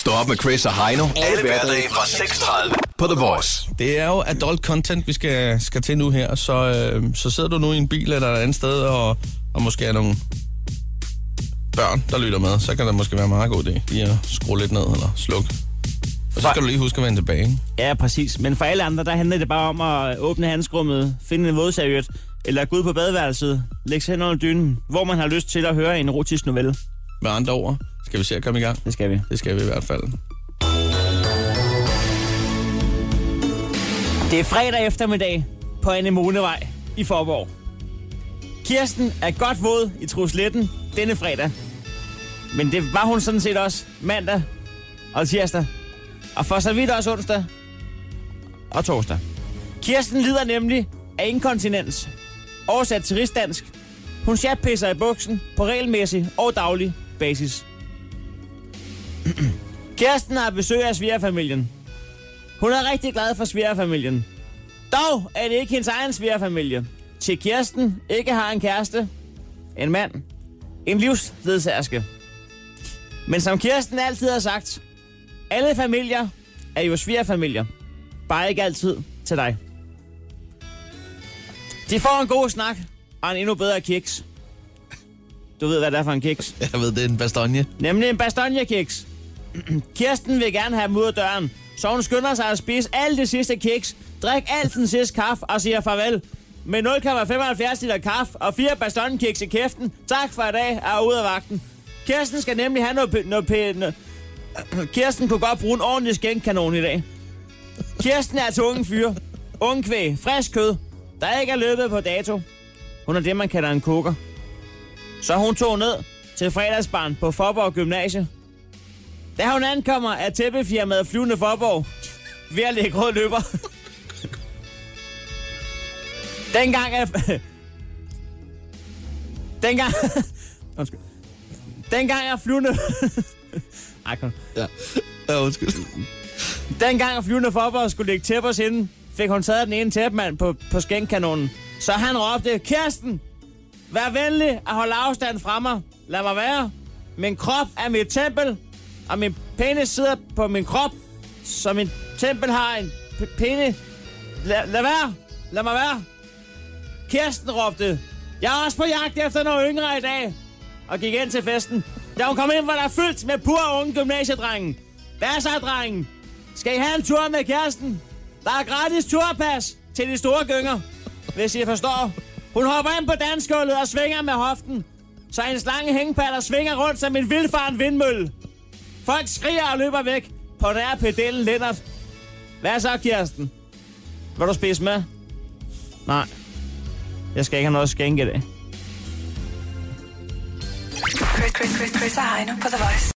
Stå op med Chris og Heino. Alle hverdage fra 6.30 på The Voice. Det er jo adult content, vi skal, skal til nu her, så, øh, så sidder du nu i en bil eller et andet sted, og, og måske er nogle børn, der lytter med, så kan det måske være en meget god idé lige at skrue lidt ned eller slukke. Og så skal du lige huske at vende tilbage. Ja, præcis. Men for alle andre, der handler det bare om at åbne handskrummet, finde en vådserviet, eller gå ud på badeværelset, lægge sig hen under dynen, hvor man har lyst til at høre en erotisk novelle. Med andre ord, skal vi se at komme i gang? Det skal vi. Det skal vi i hvert fald. Det er fredag eftermiddag på Anemonevej i Forborg. Kirsten er godt våd i trusletten denne fredag. Men det var hun sådan set også mandag og tirsdag. Og for så vidt også onsdag og torsdag. Kirsten lider nemlig af inkontinens. Oversat til rigsdansk. Hun chatpisser i buksen på regelmæssig og daglig basis. Kirsten har besøg af svigerfamilien. Hun er rigtig glad for svigerfamilien. Dog er det ikke hendes egen svigerfamilie. Til Kirsten ikke har en kæreste, en mand, en livsledsagerske. Men som Kirsten altid har sagt, alle familier er jo svigerfamilier. Bare ikke altid til dig. De får en god snak og en endnu bedre kiks. Du ved, hvad det er for en kiks. Jeg ved, det er en bastogne. Nemlig en bastogne-kiks. Kirsten vil gerne have dem ud af døren, så hun skynder sig at spise alle de sidste kiks, drik alt den sidste kaffe og siger farvel. Med 0,75 liter kaffe og fire bastogne-kiks i kæften. Tak for i dag, er ude af vagten. Kirsten skal nemlig have noget, noget pænt. Kirsten kunne godt bruge en ordentlig skænkkanon i dag. Kirsten er til unge fyr. Unge kvæg, frisk kød, der ikke er løbet på dato. Hun er det, man kalder en koker. Så hun tog ned til fredagsbarn på Forborg Gymnasie. Da hun ankommer, er tæppefirmaet Flyvende Forborg ved at lægge rød løber. Dengang er... Dengang... Undskyld. Dengang er flyvende... Ej, kom. Ja, ja undskyld. Dengang er flyvende Forborg skulle lægge tæppers ind, fik hun taget den ene tæppemand på, på skænkkanonen. Så han råbte, Kirsten, vær venlig at holde afstand fra mig. Lad mig være. Min krop er mit tempel, og min penis sidder på min krop, så min tempel har en p- penis. Lad, lad være. Lad mig være. Kirsten råbte, jeg er også på jagt efter noget yngre i dag, og gik ind til festen. Da hun kom ind, var der fyldt med pur unge gymnasiedrenge. Hvad så, drengen? Skal I have en tur med kæresten? Der er gratis turpas til de store gynger, hvis I forstår. Hun hopper ind på dansgulvet og svinger med hoften, så hendes lange hængepatter svinger rundt som en vildfaren vindmølle. Folk skriger og løber væk på nær pedellen Lennart. Hvad så, Kirsten? Vil du spise med? Nej. Jeg skal ikke have noget skænke i dag. Chris, Chris, Chris, Chris og Heino på The Voice.